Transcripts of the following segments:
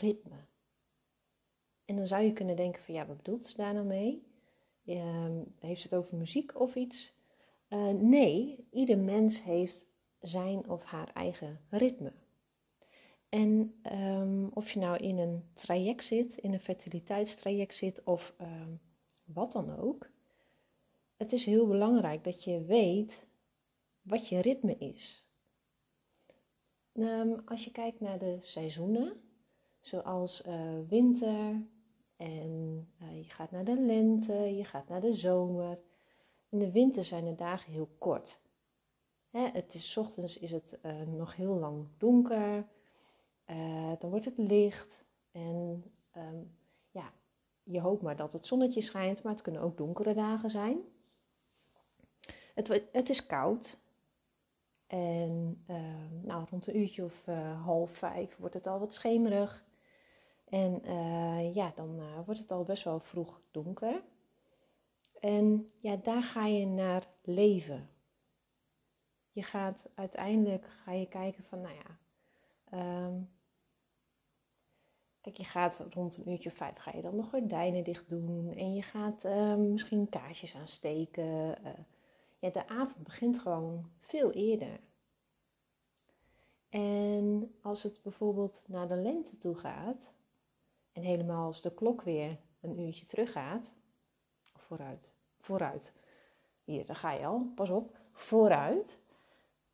ritme? En dan zou je kunnen denken van ja, wat bedoelt ze daar nou mee? Ehm, heeft het over muziek of iets? Uh, nee, ieder mens heeft zijn of haar eigen ritme. En um, of je nou in een traject zit, in een fertiliteitstraject zit of um, wat dan ook. Het is heel belangrijk dat je weet wat je ritme is. Um, als je kijkt naar de seizoenen, zoals uh, winter en uh, je gaat naar de lente, je gaat naar de zomer. In de winter zijn de dagen heel kort. Hè, het is, ochtends is het uh, nog heel lang donker. Dan wordt het licht. En um, ja, je hoopt maar dat het zonnetje schijnt, maar het kunnen ook donkere dagen zijn. Het, het is koud. En uh, nou, rond een uurtje of half vijf wordt het al wat schemerig. En uh, ja, dan wordt het al best wel vroeg donker. En ja, daar ga je naar leven. Je gaat uiteindelijk ga je kijken van, nou ja, um, Kijk, je gaat rond een uurtje vijf ga je dan nog gordijnen dicht doen. En je gaat uh, misschien kaarsjes aansteken. Uh, ja, de avond begint gewoon veel eerder. En als het bijvoorbeeld naar de lente toe gaat. En helemaal als de klok weer een uurtje terug gaat. Vooruit, vooruit. Hier, daar ga je al, pas op. Vooruit.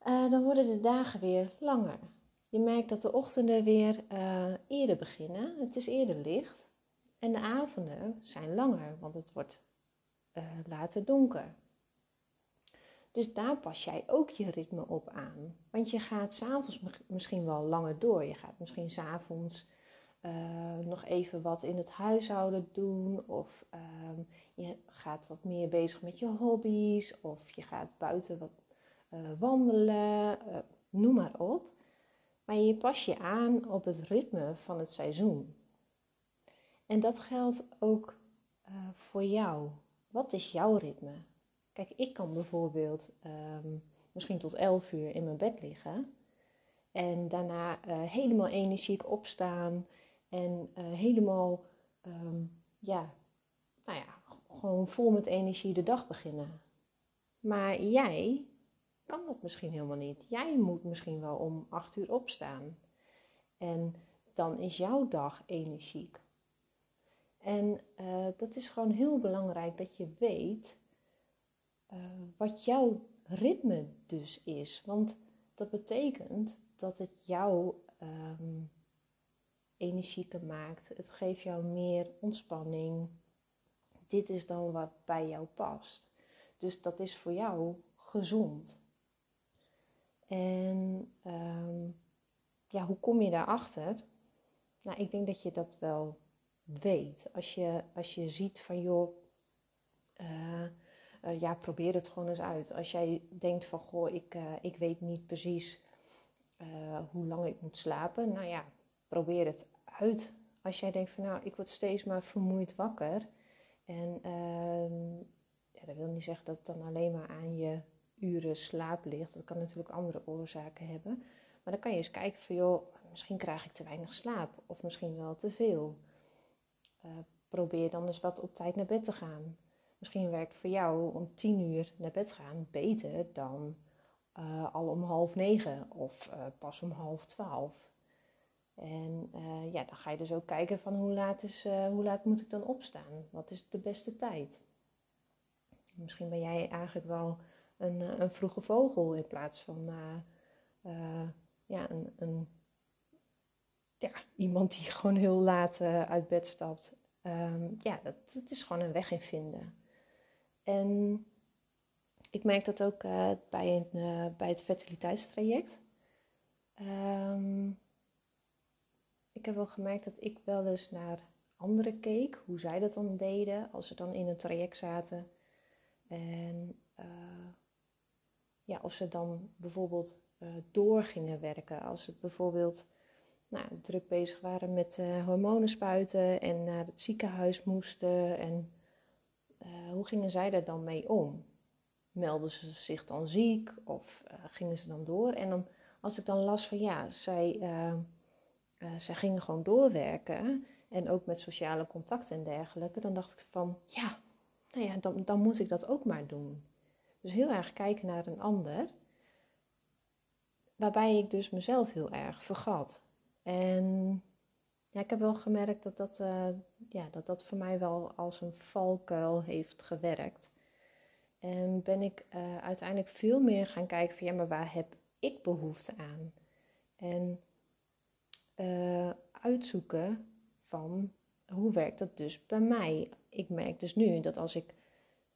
Uh, dan worden de dagen weer langer. Je merkt dat de ochtenden weer uh, eerder beginnen. Het is eerder licht. En de avonden zijn langer, want het wordt uh, later donker. Dus daar pas jij ook je ritme op aan. Want je gaat s'avonds misschien wel langer door. Je gaat misschien s'avonds uh, nog even wat in het huishouden doen. Of uh, je gaat wat meer bezig met je hobby's. Of je gaat buiten wat uh, wandelen. noem maar op. Maar je pas je aan op het ritme van het seizoen. En dat geldt ook voor jou. Wat is jouw ritme? Kijk, ik kan bijvoorbeeld um, misschien tot 11 uur in mijn bed liggen. En daarna helemaal energiek opstaan. En uh, helemaal, um, ja, nou ja, gewoon vol met energie de dag beginnen. Maar jij kan dat misschien helemaal niet. Jij moet misschien wel om acht uur opstaan. En dan is jouw dag energiek. En uh, dat is gewoon heel belangrijk dat je weet uh, wat jouw ritme dus is. Want dat betekent dat het jou um, energieker maakt. Het geeft jou meer ontspanning. Dit is dan wat bij jou past. Dus dat is voor jou gezond. En um, ja, hoe kom je daarachter? Nou, ik denk dat je dat wel weet. Als je, als je ziet van joh, uh, uh, ja, probeer het gewoon eens uit. Als jij denkt van goh, ik, uh, ik weet niet precies hoe lang ik moet slapen. Nou ja, probeer het uit. Als jij denkt van nou, ik word steeds maar vermoeid wakker. En ehm, ja, dat wil niet zeggen dat het dan alleen maar aan je uren slaap ligt. Dat kan natuurlijk andere oorzaken hebben. Maar dan kan je eens kijken van joh, misschien krijg ik te weinig slaap of misschien wel te veel. Uh, probeer dan eens wat op tijd naar bed te gaan. Misschien werkt voor jou om tien uur naar bed gaan beter dan uh, al om half negen of uh, pas om half twaalf. En ja, dan ga je dus ook kijken van hoe laat, is, hoe laat moet ik dan opstaan? Wat is de beste tijd? Misschien ben jij eigenlijk wel een, eh, een vroege vogel in plaats van ja, een, een, ja, iemand die gewoon heel laat uit bed stapt. Um, ja, dat, dat, is gewoon een weg in vinden. En ik merk dat ook bij, een, bij het fertiliteitstraject. Um, ik heb wel gemerkt dat ik wel eens naar anderen keek, hoe zij dat dan deden als ze dan in een traject zaten. En ja, of ze dan bijvoorbeeld uh, door gingen werken. Als ze bijvoorbeeld nou, druk bezig waren met uh, hormonen spuiten en naar het ziekenhuis moesten. En hoe gingen zij daar dan mee om? Melden ze zich dan ziek of gingen ze dan door? En dan, als ik dan las van ja, zij uh, ze gingen gewoon doorwerken en ook met sociale contacten en dergelijke, dan dacht ik van ja, nou ja, dan, dan moet ik dat ook maar doen. Dus heel erg kijken naar een ander, waarbij ik dus mezelf heel erg vergat. En ja, ik heb wel gemerkt dat dat, uh, ja, dat dat voor mij wel als een valkuil heeft gewerkt. En ben ik uh, uiteindelijk veel meer gaan kijken van ja, maar waar heb ik behoefte aan? En uitzoeken van hoe werkt dat dus bij mij? Ik merk dus nu dat als ik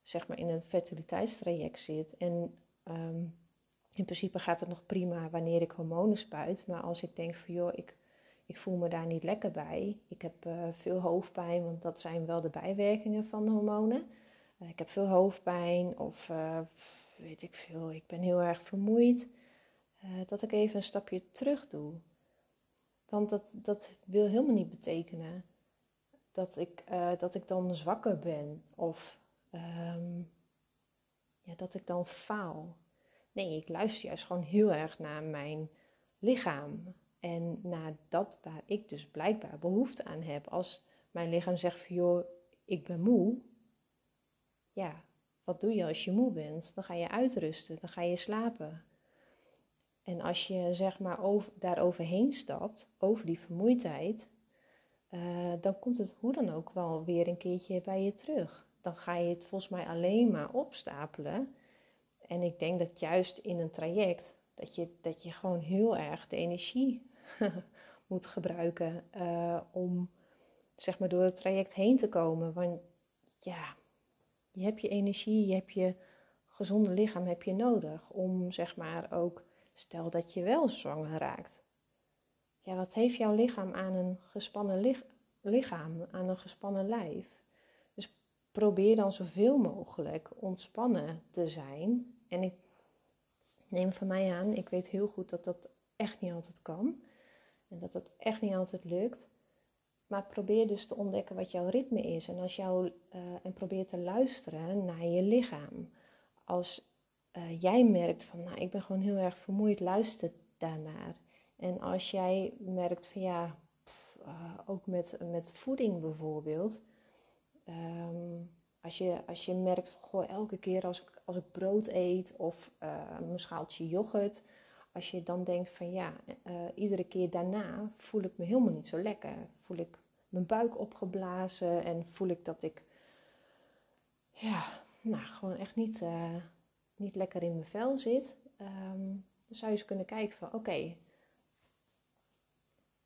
zeg maar in een fertiliteitstraject zit en um, in principe gaat het nog prima wanneer ik hormonen spuit, maar als ik denk van joh, ik ik voel me daar niet lekker bij. Ik heb uh, veel hoofdpijn, want dat zijn wel de bijwerkingen van de hormonen. Uh, ik heb veel hoofdpijn of uh, weet ik veel, ik ben heel erg vermoeid. dat ik even een stapje terug doe. Want dat, dat wil helemaal niet betekenen dat ik, dat ik dan zwakker ben of um, ja, dat ik dan faal. Nee, ik luister juist gewoon heel erg naar mijn lichaam. En naar dat waar ik dus blijkbaar behoefte aan heb. Als mijn lichaam zegt van joh, ik ben moe. Ja, wat doe je als je moe bent? Dan ga je uitrusten, dan ga je slapen. En als je zeg maar over, daar overheen stapt, over die vermoeidheid, uh, dan komt het hoe dan ook wel weer een keertje bij je terug. Dan ga je het volgens mij alleen maar opstapelen. En ik denk dat juist in een traject, dat je, dat je gewoon heel erg de energie moet gebruiken uh, om zeg maar door het traject heen te komen. Want ja, je hebt je energie, je hebt je gezonde lichaam heb je nodig om zeg maar ook, stel dat je wel zwanger raakt. Ja, wat heeft jouw lichaam aan een gespannen lichaam, aan een gespannen lijf? Dus probeer dan zoveel mogelijk ontspannen te zijn. En ik neem van mij aan, ik weet heel goed dat dat echt niet altijd kan. En dat het echt niet altijd lukt. Maar probeer dus te ontdekken wat jouw ritme is. En, als jou, uh, en probeer te luisteren naar je lichaam. Als uh, jij merkt van, nou, ik ben gewoon heel erg vermoeid, luister daarnaar. En als jij merkt van, ja, uh, ook met, met voeding bijvoorbeeld. Um, als, je, als je merkt van, goh, elke keer als ik, als ik brood eet of een schaaltje yoghurt als je dan denkt van ja, iedere keer daarna voel ik me helemaal niet zo lekker. Voel ik mijn buik opgeblazen en voel ik dat ik ja, nou, gewoon echt niet, niet lekker in mijn vel zit. Um, dan zou je eens kunnen kijken van oké,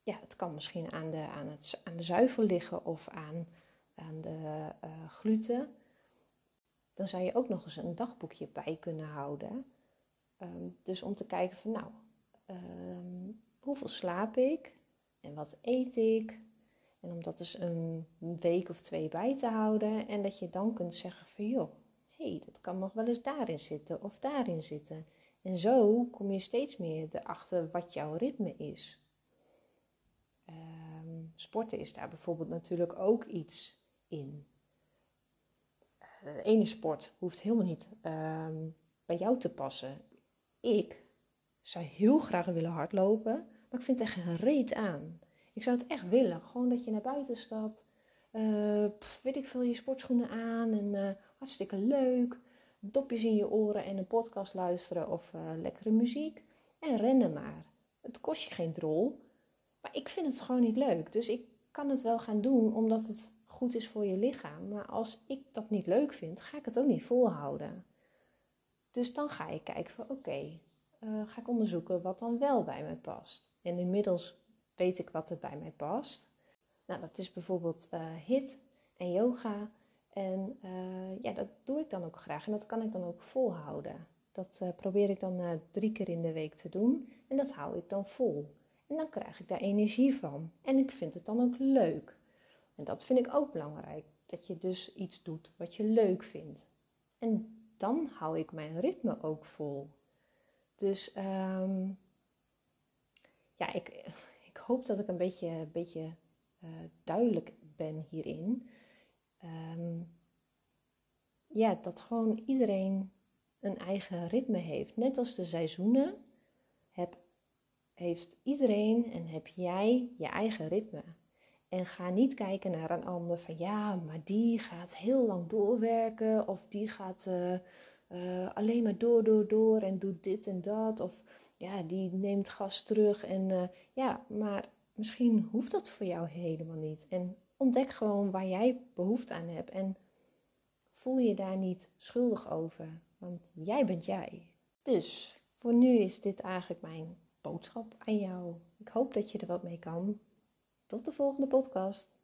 ja, het kan misschien aan de, aan het, aan de zuivel liggen of aan, aan de uh, gluten. Dan zou je ook nog eens een dagboekje bij kunnen houden Ehm, dus om te kijken van nou, um, hoeveel slaap ik en wat eet ik? En om dat dus een week of twee bij te houden en dat je dan kunt zeggen van joh, hey, dat kan nog wel eens daarin zitten of daarin zitten. En zo kom je steeds meer erachter wat jouw ritme is. Um, sporten is daar bijvoorbeeld natuurlijk ook iets in. De eh, ene sport hoeft helemaal niet bij jou te passen ik zou heel graag willen hardlopen, maar ik vind er geen reet aan. Ik zou het echt willen. Gewoon dat je naar buiten stapt. Uh, weet ik veel, je sportschoenen aan en uh, hartstikke leuk. Dopjes in je oren en een podcast luisteren of uh, lekkere muziek. En rennen maar. Het kost je geen drol. Maar ik vind het gewoon niet leuk. Dus ik kan het wel gaan doen omdat het goed is voor je lichaam. Maar als ik dat niet leuk vind, ga ik het ook niet volhouden. Dus dan ga je kijken van oké, uh, ga ik onderzoeken wat dan wel bij mij past. En inmiddels weet ik wat er bij mij past. Nou, dat is bijvoorbeeld HIT en yoga. En uh, ja, dat doe ik dan ook graag en dat kan ik dan ook volhouden. Dat probeer ik dan drie keer in de week te doen en dat hou ik dan vol. En dan krijg ik daar energie van. En ik vind het dan ook leuk. En dat vind ik ook belangrijk. Dat je dus iets doet wat je leuk vindt. En dan hou ik mijn ritme ook vol. Dus um, ja, ik, ik hoop dat ik een beetje, beetje uh, duidelijk ben hierin. Um, ja, dat gewoon iedereen een eigen ritme heeft. Net als de seizoenen heb, heeft iedereen en heb jij je eigen ritme. En ga niet kijken naar een ander van ja, maar die gaat heel lang doorwerken of die gaat uh, uh, alleen maar door, door, door en doet dit en dat. Of ja, die neemt gas terug en uh, ja, maar misschien hoeft dat voor jou helemaal niet. En ontdek gewoon waar jij behoefte aan hebt en voel je daar niet schuldig over, want jij bent jij. Dus voor nu is dit eigenlijk mijn boodschap aan jou. Ik hoop dat je er wat mee kan. Tot de volgende podcast.